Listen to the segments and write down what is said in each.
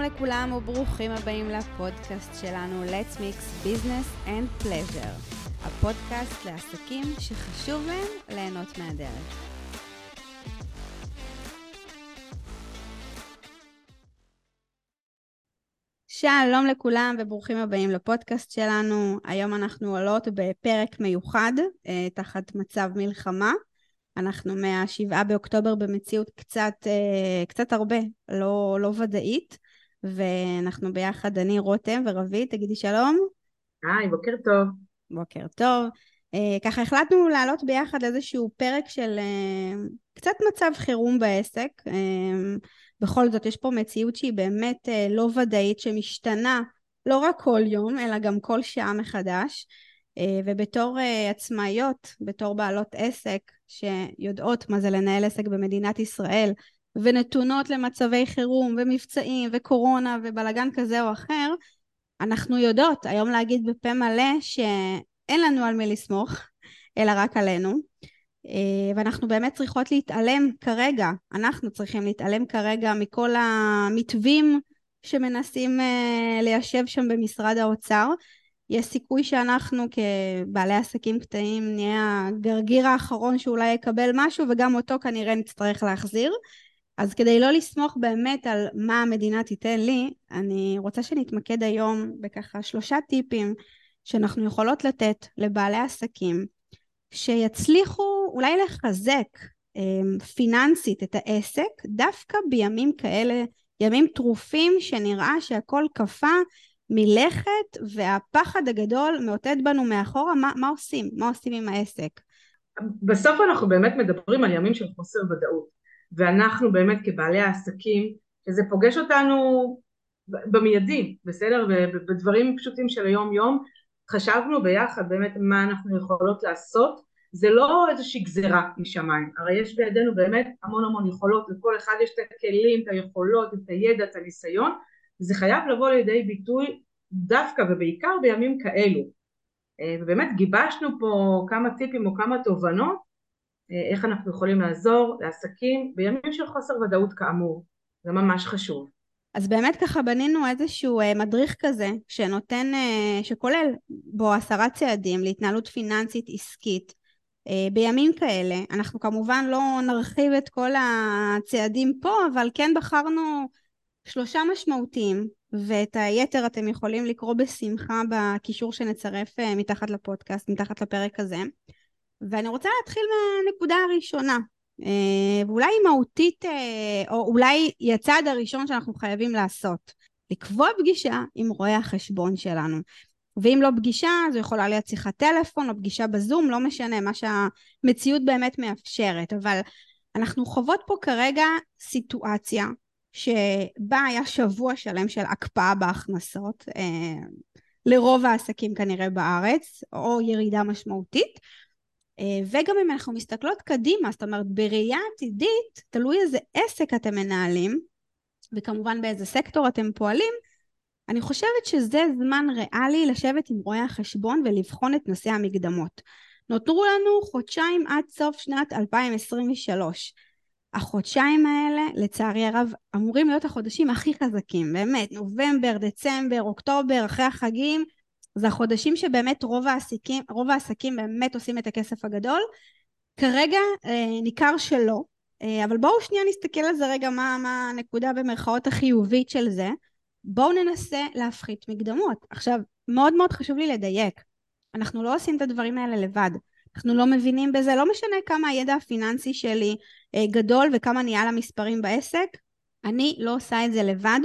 שלום לכולם וברוכים הבאים לפודקאסט שלנו Let's Mix Business and Pleasure, הפודקאסט לעסקים שחשוב להם ליהנות מהדרך. שלום לכולם וברוכים הבאים לפודקאסט שלנו. היום אנחנו עולות בפרק מיוחד אה, תחת מצב מלחמה. אנחנו מה-7 באוקטובר במציאות קצת, אה, קצת הרבה, לא, לא ודאית, ואנחנו ביחד, אני רותם ורבית, תגידי שלום. היי, בוקר טוב. בוקר טוב. אה, ככה החלטנו לעלות ביחד איזשהו פרק של אה, קצת מצב חירום בעסק. בכל זאת, יש פה מציאות שהיא באמת לא ודאית, שמשתנה לא רק כל יום, אלא גם כל שעה מחדש. ובתור עצמאיות, בתור בעלות עסק, שיודעות מה זה לנהל עסק במדינת ישראל, ונתונות למצבי חירום ומבצעים וקורונה ובלאגן כזה או אחר, אנחנו יודעות היום להגיד בפה מלא שאין לנו על מי לסמוך, אלא רק עלינו. אה, ואנחנו באמת צריכות להתעלם כרגע, אנחנו צריכים להתעלם כרגע מכל המתווים שמנסים אה, ליישב שם במשרד האוצר, יש סיכוי שאנחנו כבעלי עסקים קטנים נהיה הגרגיר האחרון שאולי יקבל משהו וגם אותו כנראה נצטרך להחזיר. אז כדי לא לסמוך באמת על מה המדינה תיתן לי, אני רוצה שנתמקד היום בככה שלושה טיפים שאנחנו יכולות לתת לבעלי עסקים שיצליחו אולי לחזק אה, פיננסית את העסק דווקא בימים כאלה, ימים טרופים שנראה שהכל קפא מלכת והפחד הגדול מאותת בנו מאחורה, מה, מה עושים? מה עושים עם העסק? בסוף אנחנו באמת מדברים על ימים של חוסר ודאות ואנחנו באמת כבעלי העסקים שזה פוגש אותנו במיידי, בסדר? ובדברים פשוטים של היום יום חשבנו ביחד באמת מה אנחנו יכולות לעשות. זה לא איזושהי גזירה משמיים, הרי יש בידינו באמת המון המון יכולות, לכל אחד יש את הכלים, את היכולות, את הידע, את הניסיון. זה חייב לבוא לידי ביטוי דווקא ובעיקר בימים כאלו. אה, ובאמת גיבשנו פה כמה טיפים או כמה תובנות איך אנחנו יכולים לעזור לעסקים בימים של חוסר ודאות כאמור זה ממש חשוב אז באמת ככה בנינו איזשהו אה, מדריך כזה שנותן, שכולל בו עשרה צעדים להתנהלות פיננסית עסקית בימים כאלה. אנחנו כמובן לא נרחיב את כל הצעדים פה, אבל כן בחרנו שלושה משמעותיים, ואת היתר אתם יכולים לקרוא בשמחה בקישור שנצרף אה, מתחת לפודקאסט, מתחת לפרק הזה. ואני רוצה להתחיל מהנקודה הראשונה, אה, ואולי היא מהותית, אה, או אולי היא הצעד הראשון שאנחנו חייבים לעשות. לקבוע פגישה עם רואי החשבון שלנו. ואם לא פגישה, זו יכולה להיות שיחת טלפון או פגישה בזום, לא משנה, מה שהמציאות באמת מאפשרת. אבל אנחנו חוות פה כרגע סיטואציה שבה היה שבוע שלם של הקפאה בהכנסות, אה, לרוב העסקים כנראה בארץ, או ירידה משמעותית. אה, וגם אם אנחנו מסתכלות קדימה, זאת אומרת בראייה עתידית, תלוי איזה עסק אתם מנהלים, וכמובן באיזה סקטור אתם פועלים, אני חושבת שזה זמן ריאלי לשבת עם רואי החשבון ולבחון את נושא המקדמות. נותרו לנו חודשיים עד סוף שנת 2023. החודשיים האלה, לצערי הרב, אמורים להיות החודשים הכי חזקים, באמת, נובמבר, דצמבר, אוקטובר, אחרי החגים, זה החודשים שבאמת רוב העסקים, רוב העסקים באמת עושים את הכסף הגדול. כרגע אה, ניכר שלא, אה, אבל בואו שנייה נסתכל על זה רגע, מה, מה הנקודה במרכאות החיובית של זה. בואו ננסה להפחית מקדמות. עכשיו, מאוד מאוד חשוב לי לדייק, אנחנו לא עושים את הדברים האלה לבד. אנחנו לא מבינים בזה, לא משנה כמה הידע הפיננסי שלי אה, גדול וכמה נהיה למספרים בעסק, אני לא עושה את זה לבד,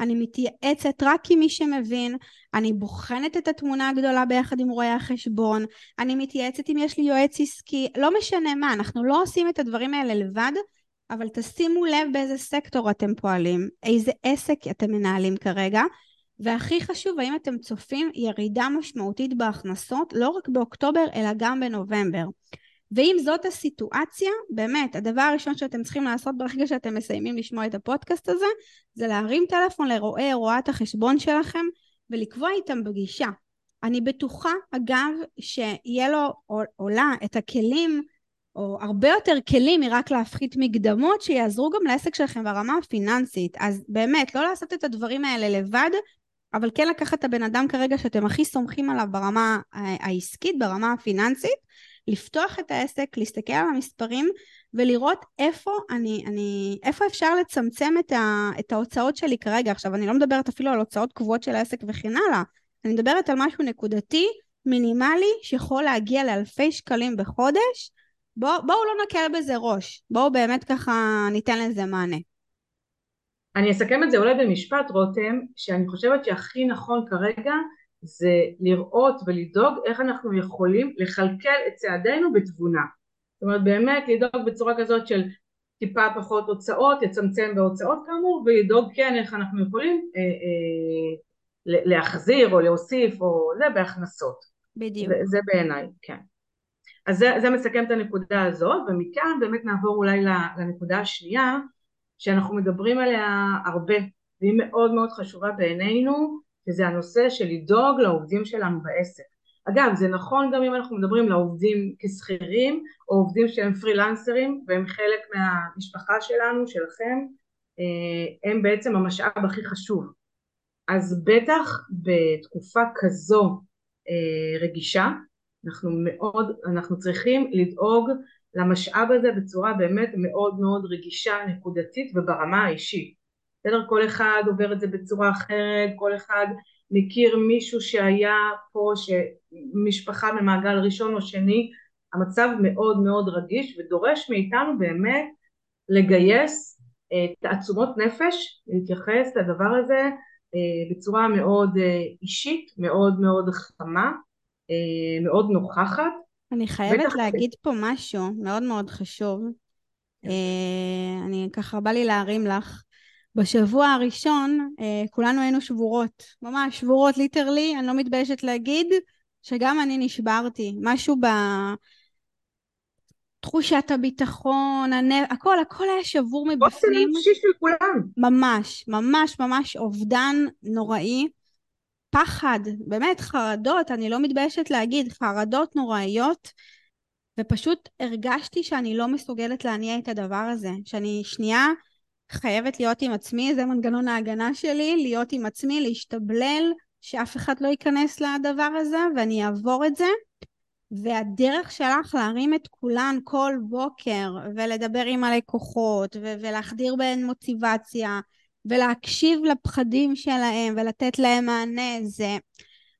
אני מתייעצת רק עם מי שמבין, אני בוחנת את התמונה הגדולה ביחד עם רואי החשבון, אני מתייעצת אם יש לי יועץ עסקי, לא משנה מה, אנחנו לא עושים את הדברים האלה לבד, אבל תשימו לב באיזה סקטור אתם פועלים, איזה עסק אתם מנהלים כרגע, והכי חשוב, האם אתם צופים ירידה משמעותית בהכנסות, לא רק באוקטובר, אלא גם בנובמבר. ואם זאת הסיטואציה, באמת, הדבר הראשון שאתם צריכים לעשות ברגע שאתם מסיימים לשמוע את הפודקאסט הזה, זה להרים טלפון לרואי רואת החשבון שלכם ולקבוע איתם פגישה. אני בטוחה, אגב, שיהיה לו או לה את הכלים או הרבה יותר כלים מרק להפחית מקדמות שיעזרו גם לעסק שלכם ברמה הפיננסית. אז באמת, לא לעשות את הדברים האלה לבד, אבל כן לקחת את הבן אדם כרגע שאתם הכי סומכים עליו ברמה העסקית, ברמה הפיננסית, לפתוח את העסק, להסתכל על המספרים ולראות איפה אני, אני, איפה אפשר לצמצם את, ה, את ההוצאות שלי כרגע. עכשיו, אני לא מדברת אפילו על הוצאות קבועות של העסק וכן הלאה, אני מדברת על משהו נקודתי, מינימלי, שיכול להגיע לאלפי שקלים בחודש. בואו בוא לא נקל בזה ראש, בואו באמת ככה ניתן לזה מענה. אני אסכם את זה אולי במשפט רותם, שאני חושבת שהכי נכון כרגע זה לראות ולדאוג איך אנחנו יכולים לכלכל את צעדינו בתבונה. זאת אומרת באמת לדאוג בצורה כזאת של טיפה פחות הוצאות, יצמצם בהוצאות כאמור, ולדאוג כן איך אנחנו יכולים אה, אה, להחזיר או להוסיף או זה בהכנסות. בדיוק. זה, זה בעיניי, כן. אז זה, זה מסכם את הנקודה הזאת, ומכאן באמת נעבור אולי לנקודה השנייה, שאנחנו מדברים עליה הרבה, והיא מאוד מאוד חשובה בעינינו, וזה הנושא של לדאוג לעובדים שלנו בעסק. אגב, זה נכון גם אם אנחנו מדברים לעובדים כשכירים, או עובדים שהם פרילנסרים, והם חלק מהמשפחה שלנו, שלכם, אה, הם בעצם המשאב הכי חשוב. אז בטח בתקופה כזו אה, רגישה, אנחנו מאוד, אנחנו צריכים לדאוג למשאב הזה בצורה באמת מאוד מאוד רגישה, נקודתית וברמה האישית. בסדר? כל אחד עובר את זה בצורה אחרת, כל אחד מכיר מישהו שהיה פה, משפחה ממעגל ראשון או שני, המצב מאוד מאוד רגיש ודורש מאיתנו באמת לגייס אה, תעצומות נפש, להתייחס לדבר הזה אה, בצורה מאוד אה, אישית, מאוד מאוד חמה, מאוד נוכחת. אני חייבת בטח... להגיד פה משהו מאוד מאוד חשוב. אני ככה בא לי להרים לך. בשבוע הראשון כולנו היינו שבורות, ממש שבורות ליטרלי, אני לא מתביישת להגיד שגם אני נשברתי. משהו ב... תחושת הביטחון, הנ... הכל, הכל היה שבור מבפנים. חוסן נפשי של כולם. ממש, ממש, ממש אובדן נוראי. פחד, באמת חרדות, אני לא מתביישת להגיד, חרדות נוראיות, ופשוט הרגשתי שאני לא מסוגלת להניע את הדבר הזה, שאני שנייה חייבת להיות עם עצמי, זה מנגנון ההגנה שלי, להיות עם עצמי, להשתבלל, שאף אחד לא ייכנס לדבר הזה, ואני אעבור את זה. והדרך שלך להרים את כולן כל בוקר ולדבר עם הלקוחות ו- ולהחדיר בהן מוטיבציה ולהקשיב לפחדים שלהם ולתת להם מענה זה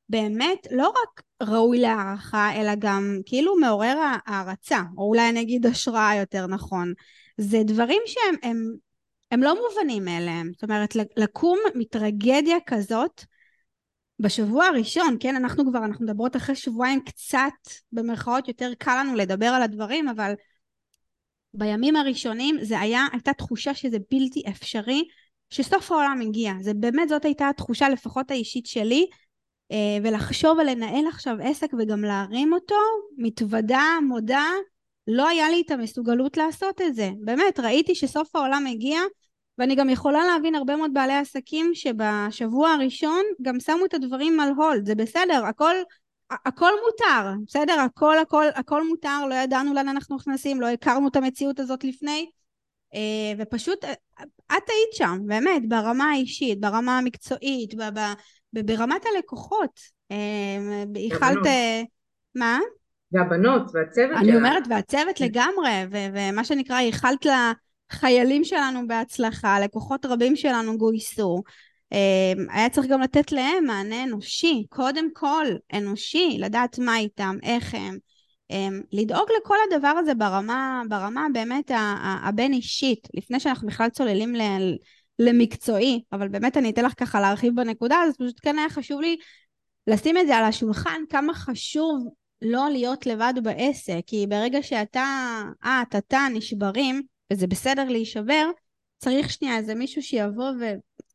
באמת לא רק ראוי להערכה אלא גם כאילו מעורר הערצה או אולי אני אגיד השראה יותר נכון זה דברים שהם הם, לא מובנים מאליהם זאת אומרת לקום מטרגדיה כזאת בשבוע הראשון, כן, אנחנו כבר, אנחנו מדברות אחרי שבועיים קצת, במרכאות יותר קל לנו לדבר על הדברים, אבל בימים הראשונים זה היה, הייתה תחושה שזה בלתי אפשרי, שסוף העולם הגיע. זה באמת, זאת הייתה התחושה, לפחות האישית שלי, אה, ולחשוב ולנהל עכשיו עסק וגם להרים אותו, מתוודה, מודה, לא היה לי את המסוגלות לעשות את זה. באמת, ראיתי שסוף העולם הגיע, ואני גם יכולה להבין הרבה מאוד בעלי עסקים שבשבוע הראשון גם שמו את הדברים על הולד, זה בסדר, הכל, הכל מותר, בסדר? הכל הכל הכל מותר, לא ידענו לאן אנחנו נכנסים, לא הכרנו את המציאות הזאת לפני, אה, ופשוט אה, את היית שם, באמת, ברמה האישית, ברמה המקצועית, ברמת הלקוחות. אה, מה? והבנות, והצוות אני אומרת, והצוות לגמרי, ומה שנקרא, ייחלת לה... חיילים שלנו בהצלחה, לקוחות רבים שלנו גויסו. אמ, היה צריך גם לתת להם מענה אנושי, קודם כל אנושי, לדעת מה איתם, איך הם, אמ, לדאוג לכל הדבר הזה ברמה, ברמה באמת הבין אישית, לפני שאנחנו בכלל צוללים למקצועי, אבל באמת אני אתן לך ככה להרחיב בנקודה, אז פשוט כן היה חשוב לי לשים את זה על השולחן, כמה חשוב לא להיות לבד בעסק, כי ברגע שאתה, את, אתה נשברים, וזה בסדר להישבר, צריך שנייה איזה מישהו שיבוא ו...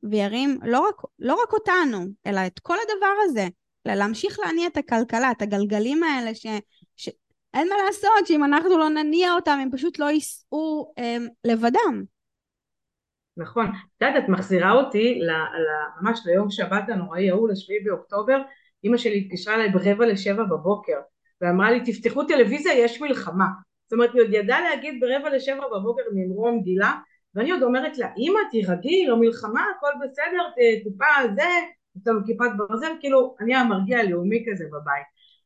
וירים לא רק, לא רק אותנו, אלא את כל הדבר הזה, להמשיך להניע את הכלכלה, את הגלגלים האלה ש... ש... אין מה לעשות שאם אנחנו לא נניע אותם הם פשוט לא ייסעו הם, לבדם. נכון. את יודעת, את מחזירה אותי ל, ל, ממש ליום שבת הנוראי ההוא, לשביעי באוקטובר, אימא שלי התקשרה אליי ברבע לשבע בבוקר, ואמרה לי, תפתחו טלוויזיה, יש מלחמה. זאת אומרת היא עוד ידעה להגיד ברבע לשבע בבוקר ממרום גילה ואני עוד אומרת לה אמא תירגעי לא מלחמה הכל בסדר טיפה זה לנו כיפת ברזל. כאילו אני המרגיע הלאומי כזה בבית.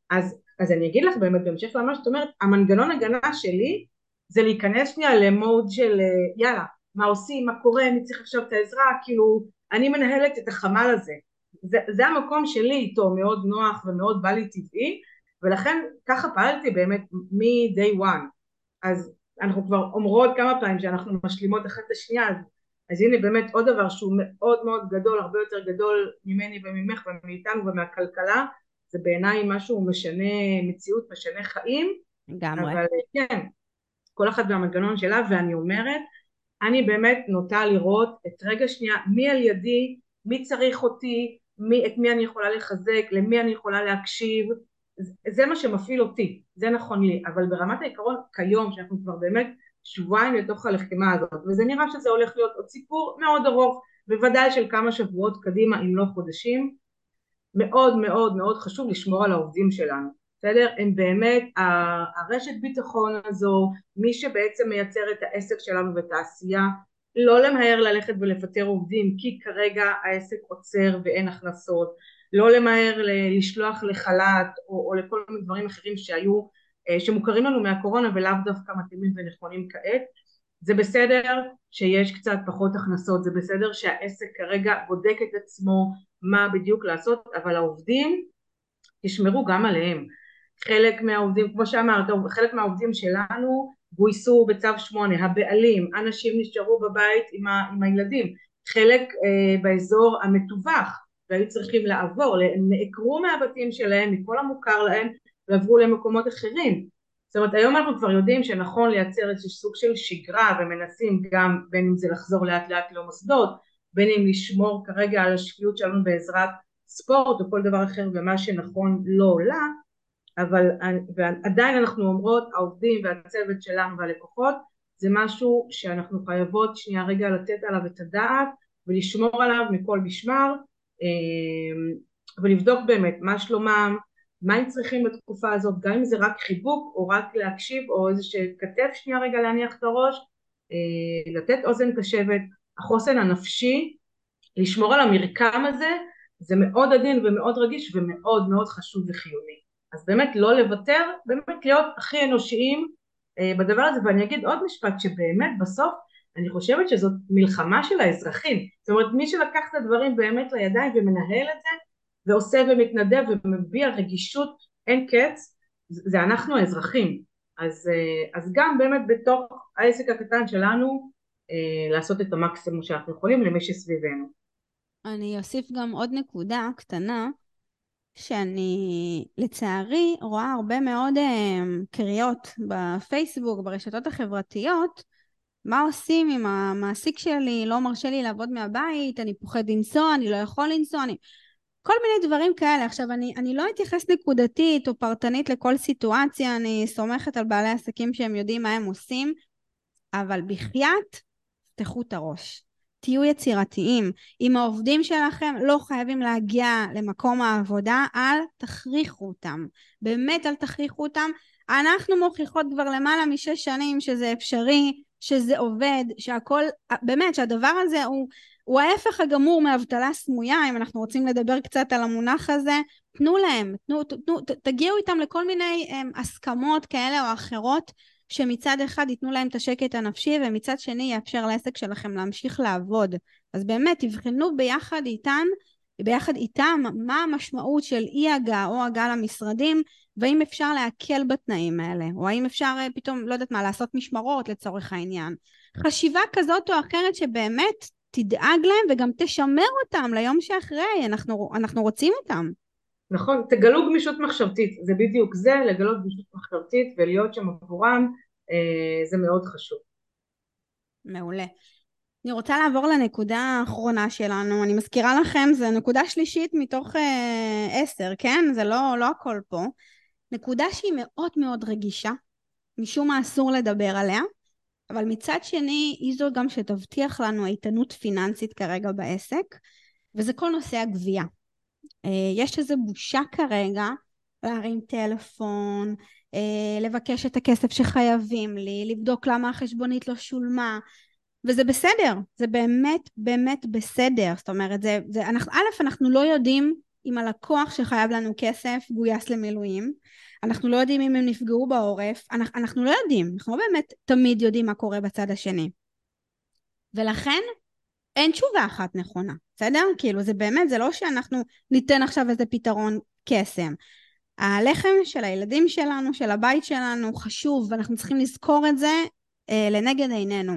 אז, אז אני אגיד לך באמת בהמשך למה שאת אומרת המנגנון הגנה שלי זה להיכנס שנייה למוד של יאללה מה עושים מה קורה מי צריך עכשיו את העזרה כאילו אני מנהלת את החמ"ל הזה. זה, זה המקום שלי איתו מאוד נוח ומאוד בא לי טבעי ולכן ככה פעלתי באמת מ-day one. אז אנחנו כבר אומרות כמה פעמים שאנחנו משלימות אחת את השנייה אז, אז הנה באמת עוד דבר שהוא מאוד מאוד גדול הרבה יותר גדול ממני וממך ומאיתנו ומהכלכלה זה בעיניי משהו משנה מציאות משנה חיים. לגמרי. אבל כן כל אחת והמנגנון שלה ואני אומרת אני באמת נוטה לראות את רגע שנייה מי על ידי מי צריך אותי מי, את מי אני יכולה לחזק למי אני יכולה להקשיב זה מה שמפעיל אותי, זה נכון לי, אבל ברמת העיקרון כיום שאנחנו כבר באמת שבועיים לתוך הלחימה הזאת וזה נראה שזה הולך להיות עוד סיפור מאוד ארוך בוודאי של כמה שבועות קדימה אם לא חודשים מאוד מאוד מאוד חשוב לשמור על העובדים שלנו בסדר? הם באמת הרשת ביטחון הזו מי שבעצם מייצר את העסק שלנו ואת לא למהר ללכת ולפטר עובדים כי כרגע העסק עוצר ואין הכנסות לא למהר לשלוח לחל"ת או, או לכל מיני דברים אחרים שהיו, אה, שמוכרים לנו מהקורונה ולאו דווקא מתאימים ונכונים כעת. זה בסדר שיש קצת פחות הכנסות, זה בסדר שהעסק כרגע בודק את עצמו מה בדיוק לעשות, אבל העובדים תשמרו גם עליהם. חלק מהעובדים, כמו שאמרת, חלק מהעובדים שלנו גויסו בצו שמונה, הבעלים, אנשים נשארו בבית עם, ה, עם הילדים, חלק אה, באזור המטווח, והיו צריכים לעבור, הם נעקרו מהבתים שלהם, מכל המוכר להם, ועברו למקומות אחרים. זאת אומרת היום אנחנו כבר יודעים שנכון לייצר איזשהו סוג של שגרה ומנסים גם בין אם זה לחזור לאט לאט למוסדות, בין אם לשמור כרגע על השפיות שלנו בעזרת ספורט או כל דבר אחר ומה שנכון לא עולה, אבל עדיין אנחנו אומרות העובדים והצוות שלנו והלקוחות זה משהו שאנחנו חייבות שנייה רגע לתת עליו את הדעת ולשמור עליו מכל משמר ולבדוק באמת מה שלומם, מה הם צריכים בתקופה הזאת, גם אם זה רק חיבוק או רק להקשיב או איזה שכתף שנייה רגע להניח את הראש, אה, לתת אוזן קשבת, החוסן הנפשי, לשמור על המרקם הזה, זה מאוד עדין ומאוד רגיש ומאוד מאוד חשוב וחיוני. אז באמת לא לוותר, באמת להיות הכי אנושיים אה, בדבר הזה, ואני אגיד עוד משפט שבאמת בסוף אני חושבת שזאת מלחמה של האזרחים, זאת אומרת מי שלקח את הדברים באמת לידיים ומנהל את זה ועושה ומתנדב ומביע רגישות אין קץ זה אנחנו האזרחים אז, אה, אז גם באמת בתוך העסק הקטן שלנו אה, לעשות את המקסימום שאנחנו יכולים למי שסביבנו. אני אוסיף גם עוד נקודה קטנה שאני לצערי רואה הרבה מאוד אה, קריאות בפייסבוק, ברשתות החברתיות מה עושים אם המעסיק שלי לא מרשה לי לעבוד מהבית, אני פוחד לנסוע, אני לא יכול לנסוע, אני... כל מיני דברים כאלה. עכשיו, אני, אני לא אתייחס נקודתית או פרטנית לכל סיטואציה, אני סומכת על בעלי עסקים שהם יודעים מה הם עושים, אבל בחייאת, פתחו את הראש. תהיו יצירתיים. אם העובדים שלכם לא חייבים להגיע למקום העבודה, אל תכריחו אותם. באמת אל תכריחו אותם. אנחנו מוכיחות כבר למעלה משש שנים שזה אפשרי, שזה עובד, שהכל, באמת שהדבר הזה הוא, הוא ההפך הגמור מאבטלה סמויה, אם אנחנו רוצים לדבר קצת על המונח הזה, תנו להם, תנו, תנו, תגיעו איתם לכל מיני הם, הסכמות כאלה או אחרות שמצד אחד ייתנו להם את השקט הנפשי ומצד שני יאפשר לעסק שלכם להמשיך לעבוד. אז באמת תבחנו ביחד איתן, ביחד איתם מה המשמעות של אי הגעה או הגעה למשרדים והאם אפשר להקל בתנאים האלה, או האם אפשר אה, פתאום, לא יודעת מה, לעשות משמרות לצורך העניין. חשיבה כזאת או אחרת שבאמת תדאג להם וגם תשמר אותם ליום שאחרי, אנחנו, אנחנו רוצים אותם. נכון, תגלו גמישות מחשבתית, זה בדיוק זה, לגלות גמישות מחשבתית ולהיות שם עבורם, אה, זה מאוד חשוב. מעולה. אני רוצה לעבור לנקודה האחרונה שלנו, אני מזכירה לכם, זו נקודה שלישית מתוך אה, עשר, כן? זה לא, לא הכל פה. נקודה שהיא מאוד מאוד רגישה, משום מה אסור לדבר עליה, אבל מצד שני היא זו גם שתבטיח לנו איתנות פיננסית כרגע בעסק, וזה כל נושא הגבייה. אה, יש איזו בושה כרגע להרים טלפון, אה, לבקש את הכסף שחייבים לי, לבדוק למה החשבונית לא שולמה, וזה בסדר, זה באמת באמת בסדר, זאת אומרת, זה, זה, אנחנו, א', אנחנו לא יודעים אם הלקוח שחייב לנו כסף גויס למילואים, אנחנו לא יודעים אם הם נפגעו בעורף, אנחנו, אנחנו לא יודעים, אנחנו לא באמת תמיד יודעים מה קורה בצד השני. ולכן אין תשובה אחת נכונה, בסדר? כאילו זה באמת, זה לא שאנחנו ניתן עכשיו איזה פתרון קסם. הלחם של הילדים שלנו, של הבית שלנו, חשוב, ואנחנו צריכים לזכור את זה אה, לנגד עינינו.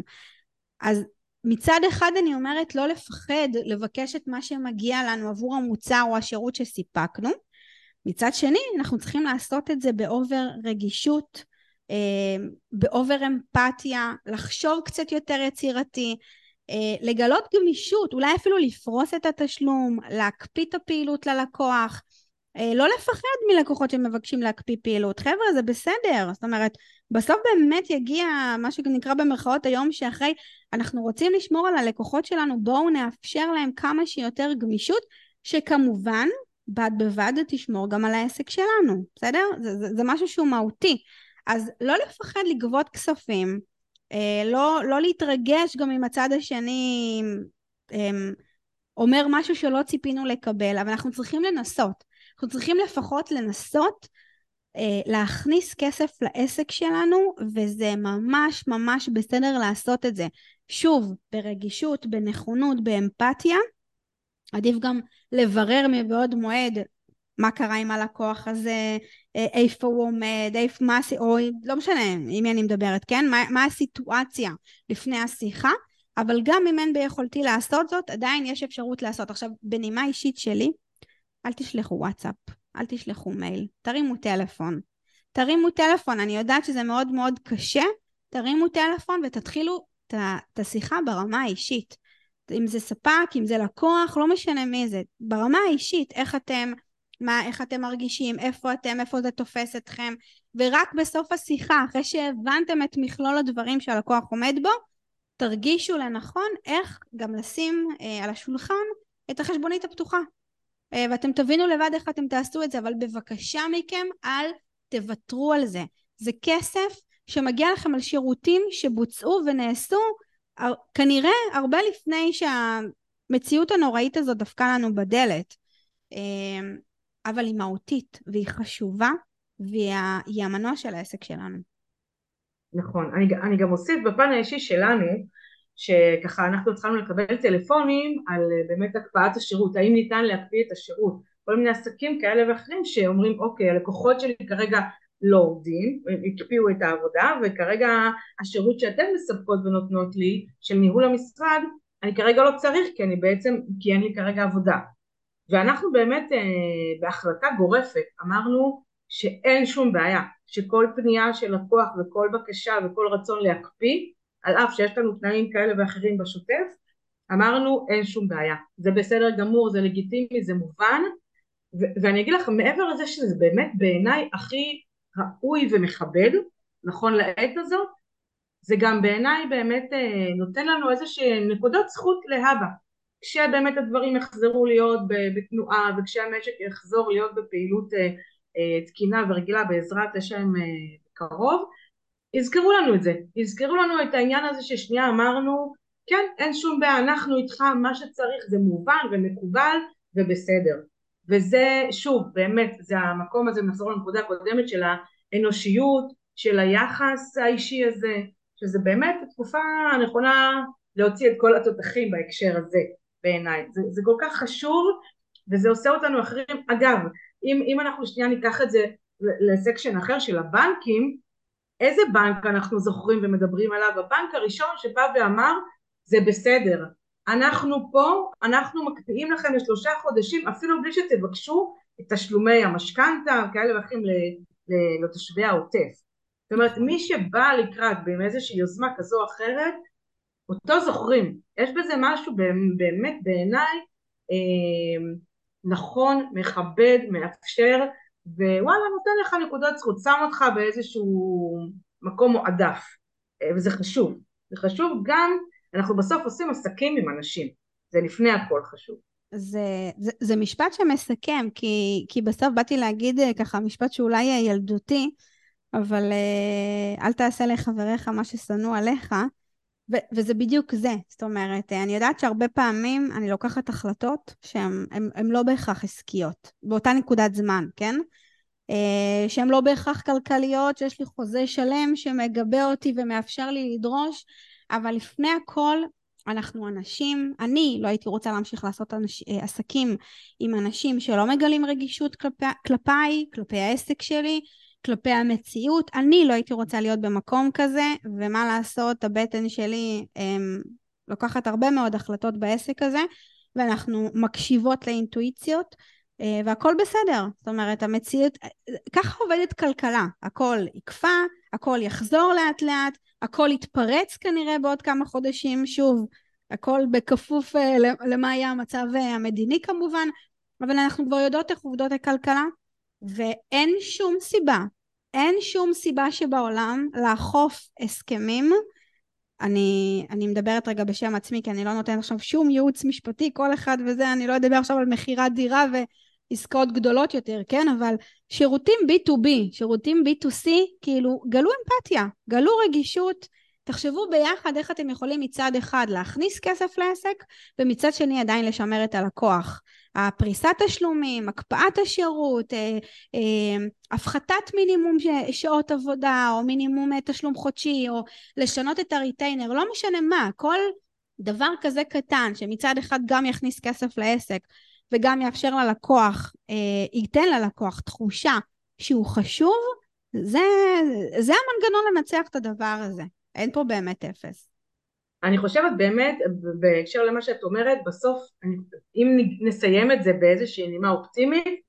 אז מצד אחד אני אומרת לא לפחד לבקש את מה שמגיע לנו עבור המוצר או השירות שסיפקנו. מצד שני, אנחנו צריכים לעשות את זה ב over רגישות, אה, ב over אמפתיה, לחשוב קצת יותר יצירתי, אה, לגלות גמישות, אולי אפילו לפרוס את התשלום, להקפיא את הפעילות ללקוח, לא לפחד מלקוחות שמבקשים להקפיא פעילות. חבר'ה, זה בסדר. זאת אומרת, בסוף באמת יגיע מה שנקרא במרכאות היום שאחרי, אנחנו רוצים לשמור על הלקוחות שלנו, בואו נאפשר להם כמה שיותר גמישות, שכמובן, בד בבד תשמור גם על העסק שלנו, בסדר? זה, זה, זה משהו שהוא מהותי. אז לא לפחד לגבות כספים, אה, לא, לא להתרגש גם אם הצד השני אמ, אומר משהו שלא ציפינו לקבל, אבל אנחנו צריכים לנסות. אנחנו צריכים לפחות לנסות אה, להכניס כסף לעסק שלנו, וזה ממש ממש בסדר לעשות את זה. שוב, ברגישות, בנכונות, באמפתיה. עדיף גם לברר מבעוד מועד מה קרה עם הלקוח הזה, אה, איפה הוא עומד, איפה, מה, או לא משנה עם מי אני מדברת, כן? מה, מה הסיטואציה לפני השיחה, אבל גם אם אין ביכולתי לעשות זאת, עדיין יש אפשרות לעשות. עכשיו, בנימה אישית שלי, אל תשלחו וואטסאפ, אל תשלחו מייל, תרימו טלפון. תרימו טלפון, אני יודעת שזה מאוד מאוד קשה, תרימו טלפון ותתחילו את השיחה ברמה האישית. אם זה ספק, אם זה לקוח, לא משנה מי זה. ברמה האישית, איך אתם, מה, איך אתם מרגישים, איפה אתם, איפה זה תופס אתכם, ורק בסוף השיחה, אחרי שהבנתם את מכלול הדברים שהלקוח עומד בו, תרגישו לנכון איך גם לשים אה, על השולחן את החשבונית הפתוחה. אה, ואתם תבינו לבד איך אתם תעשו את זה, אבל בבקשה מכם אל תוותרו על זה. זה כסף שמגיע לכם על שירותים שבוצעו ונעשו כנראה הרבה לפני שהמציאות הנוראית הזאת דפקה לנו בדלת. אה, אבל היא מהותית והיא חשובה והיא המנוע של העסק שלנו. נכון, אני, אני גם אוסיף בפן האישי שלנו שככה אנחנו התחלנו לקבל טלפונים על אה, באמת הקפאת השירות, האם ניתן להקפיא את השירות, כל מיני עסקים כאלה ואחרים שאומרים אוקיי הלקוחות שלי כרגע לא עובדים, הקפיאו את העבודה וכרגע השירות שאתן מספקות ונותנות לי של ניהול המשרד אני כרגע לא צריך כי אני בעצם, כי אין לי כרגע עבודה. ואנחנו באמת אה, בהחלטה גורפת אמרנו שאין שום בעיה שכל פנייה של לקוח וכל בקשה וכל רצון להקפיא על אף שיש לנו תנאים כאלה ואחרים בשוטף, אמרנו אין שום בעיה, זה בסדר גמור, זה לגיטימי, זה מובן, ו- ואני אגיד לך מעבר לזה שזה באמת בעיניי הכי ראוי ומכבד, נכון לעת הזאת, זה גם בעיניי באמת אה, נותן לנו איזה שהן נקודות זכות להבא, כשבאמת הדברים יחזרו להיות בתנועה וכשהמשק יחזור להיות בפעילות אה, אה, תקינה ורגילה בעזרת השם קרוב, יזכרו לנו את זה, יזכרו לנו את העניין הזה ששנייה אמרנו כן אין שום בעיה אנחנו איתך מה שצריך זה מובן ומקובל ובסדר. וזה שוב באמת זה המקום הזה נחזור לנקודה הקודמת של האנושיות של היחס האישי הזה שזה באמת התקופה הנכונה להוציא את כל התותחים בהקשר הזה בעיניי. זה, זה כל כך חשוב וזה עושה אותנו אחרים. אגב אם, אם אנחנו שנייה ניקח את זה לסקשן אחר של הבנקים איזה בנק אנחנו זוכרים ומדברים עליו? הבנק הראשון שבא ואמר זה בסדר, אנחנו פה, אנחנו מקפיאים לכם לשלושה חודשים אפילו בלי שתבקשו את תשלומי המשכנתה כאלה ואחרים לתושבי העוטף. זאת אומרת מי שבא לקראת עם איזושהי יוזמה כזו או אחרת אותו זוכרים. יש בזה משהו באמת בעיניי אה, נכון, מכבד, מאפשר ווואלה נותן לך נקודות זכות, שם אותך באיזשהו מקום מועדף אה, וזה חשוב, זה חשוב גם, אנחנו בסוף עושים עסקים עם אנשים, זה לפני הכל חשוב, זה, זה, זה משפט שמסכם, כי, כי בסוף באתי להגיד אה, ככה משפט שאולי ילדותי, אבל אה, אל תעשה לחבריך מה ששנוא עליך, ו- וזה בדיוק זה. זאת אומרת, אני יודעת שהרבה פעמים אני לוקחת החלטות שהן לא בהכרח עסקיות, באותה נקודת זמן, כן? אה, שהן לא בהכרח כלכליות, שיש לי חוזה שלם שמגבה אותי ומאפשר לי לדרוש, אבל לפני הכל אנחנו אנשים, אני לא הייתי רוצה להמשיך לעשות אנש, אה, עסקים עם אנשים שלא מגלים רגישות כלפי, כלפיי, כלפי העסק שלי, כלפי המציאות. אני לא הייתי רוצה להיות במקום כזה, ומה לעשות, הבטן שלי הם, לוקחת הרבה מאוד החלטות בעסק הזה, ואנחנו מקשיבות לאינטואיציות, אה, והכל בסדר. זאת אומרת, המציאות, ככה עובדת כלכלה, הכל יקפא, הכל יחזור לאט לאט, הכל יתפרץ כנראה בעוד כמה חודשים, שוב, הכל בכפוף אה, למה יהיה המצב אה, המדיני כמובן, אבל אנחנו כבר יודעות איך עובדות הכלכלה, ואין שום סיבה, אין שום סיבה שבעולם לאכוף הסכמים אני, אני מדברת רגע בשם עצמי, כי אני לא נותנת עכשיו שום ייעוץ משפטי, כל אחד וזה, אני לא אדבר עכשיו על מכירת דירה ועסקאות גדולות יותר, כן? אבל שירותים B2B, שירותים B2C, כאילו, גלו אמפתיה, גלו רגישות, תחשבו ביחד איך אתם יכולים מצד אחד להכניס כסף לעסק, ומצד שני עדיין לשמר את הלקוח. הפריסת תשלומים, הקפאת השירות, אה, אה, הפחתת מינימום שעות עבודה, או מינימום אה, תשלום חודשי, או לשנות את הריטיינר, לא משנה מה, כל דבר כזה קטן, שמצד אחד גם יכניס כסף לעסק, וגם יאפשר ללקוח, ייתן ללקוח תחושה שהוא חשוב, זה, זה המנגנון לנצח את הדבר הזה. אין פה באמת אפס. אני חושבת באמת, בהקשר למה שאת אומרת, בסוף, אם נסיים את זה באיזושהי נימה אופטימית,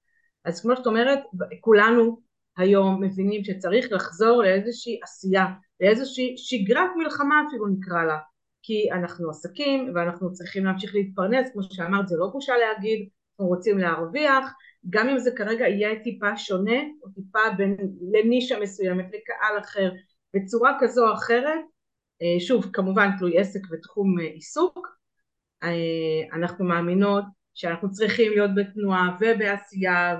אז כמו שאת אומרת, כולנו היום מבינים שצריך לחזור לאיזושהי עשייה, לאיזושהי שגרת מלחמה אפילו נקרא לה, כי אנחנו עסקים ואנחנו צריכים להמשיך להתפרנס, כמו שאמרת זה לא בושה להגיד, אנחנו רוצים להרוויח, גם אם זה כרגע יהיה טיפה שונה, או טיפה בין, לנישה מסוימת, לקהל אחר, בצורה כזו או אחרת, אה, שוב כמובן תלוי עסק ותחום אה, עיסוק, אה, אנחנו מאמינות שאנחנו צריכים להיות בתנועה ובעשייה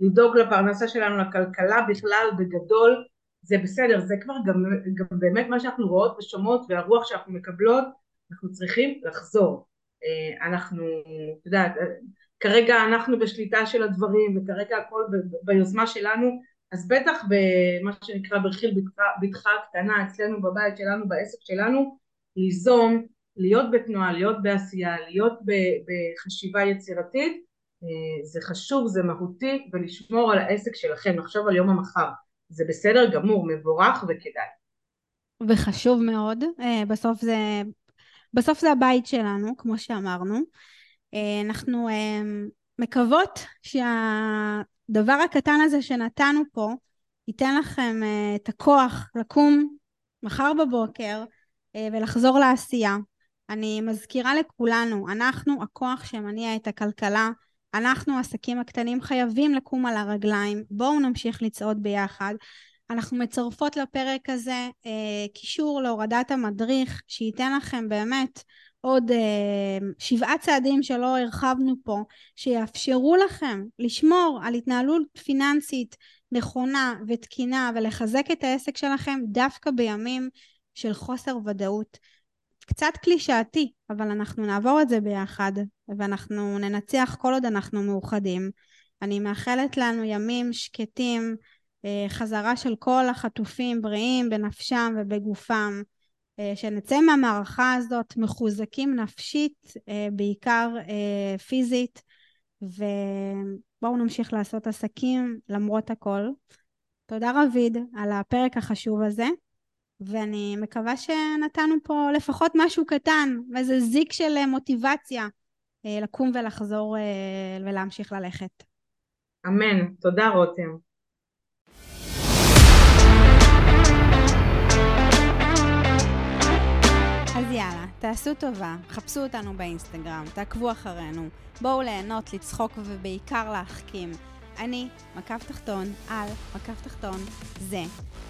ולדאוג לפרנסה שלנו, לכלכלה בכלל בגדול, זה בסדר, זה כבר גם, גם באמת מה שאנחנו רואות ושומעות והרוח שאנחנו מקבלות, אנחנו צריכים לחזור. אנחנו, את יודעת, כרגע אנחנו בשליטה של הדברים וכרגע הכל ביוזמה שלנו אז בטח במה שנקרא ברכיל בתך הקטנה אצלנו בבית שלנו בעסק שלנו ליזום, להיות בתנועה, להיות בעשייה, להיות בחשיבה יצירתית אה, זה חשוב, זה מהותי ולשמור על העסק שלכם, לחשוב על יום המחר. זה בסדר גמור, מבורך וכדאי. וחשוב מאוד, אה, בסוף זה, בסוף זה הבית שלנו כמו שאמרנו. אה, אנחנו מקוות שה... הדבר הקטן הזה שנתנו פה ייתן לכם uh, את הכוח לקום מחר בבוקר uh, ולחזור לעשייה. אני מזכירה לכולנו, אנחנו הכוח שמניע את הכלכלה, אנחנו העסקים הקטנים חייבים לקום על הרגליים, בואו נמשיך לצעוד ביחד. אנחנו מצרפות לפרק הזה uh, קישור להורדת המדריך שייתן לכם באמת עוד אה, שבעה צעדים שלא הרחבנו פה, שיאפשרו לכם לשמור על התנהלות פיננסית נכונה ותקינה ולחזק את העסק שלכם דווקא בימים של חוסר ודאות. קצת קלישאתי, אבל אנחנו נעבור את זה ביחד, ואנחנו ננצח כל עוד אנחנו מאוחדים. אני מאחלת לנו ימים שקטים, אה, חזרה של כל החטופים בריאים בנפשם ובגופם. אה, שנצא מהמערכה הזאת מחוזקים נפשית, אה, בעיקר אה, פיזית, ובואו נמשיך לעשות עסקים למרות הכל. תודה רביד על הפרק החשוב הזה, ואני מקווה שנתנו פה לפחות משהו קטן, איזה זיק של מוטיבציה לקום ולחזור ולהמשיך ללכת. אמן. תודה רותם. תעשו טובה, חפשו אותנו באינסטגרם, תעקבו אחרינו, בואו ליהנות, לצחוק ובעיקר להחכים. אני, מקף תחתון, על, מקף תחתון, זה.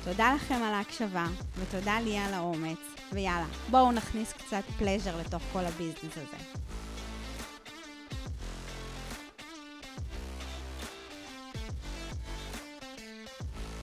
תודה לכם על ההקשבה, ותודה לי על האומץ, ויאללה, בואו נכניס קצת פלז'ר לתוך כל הביזנס הזה.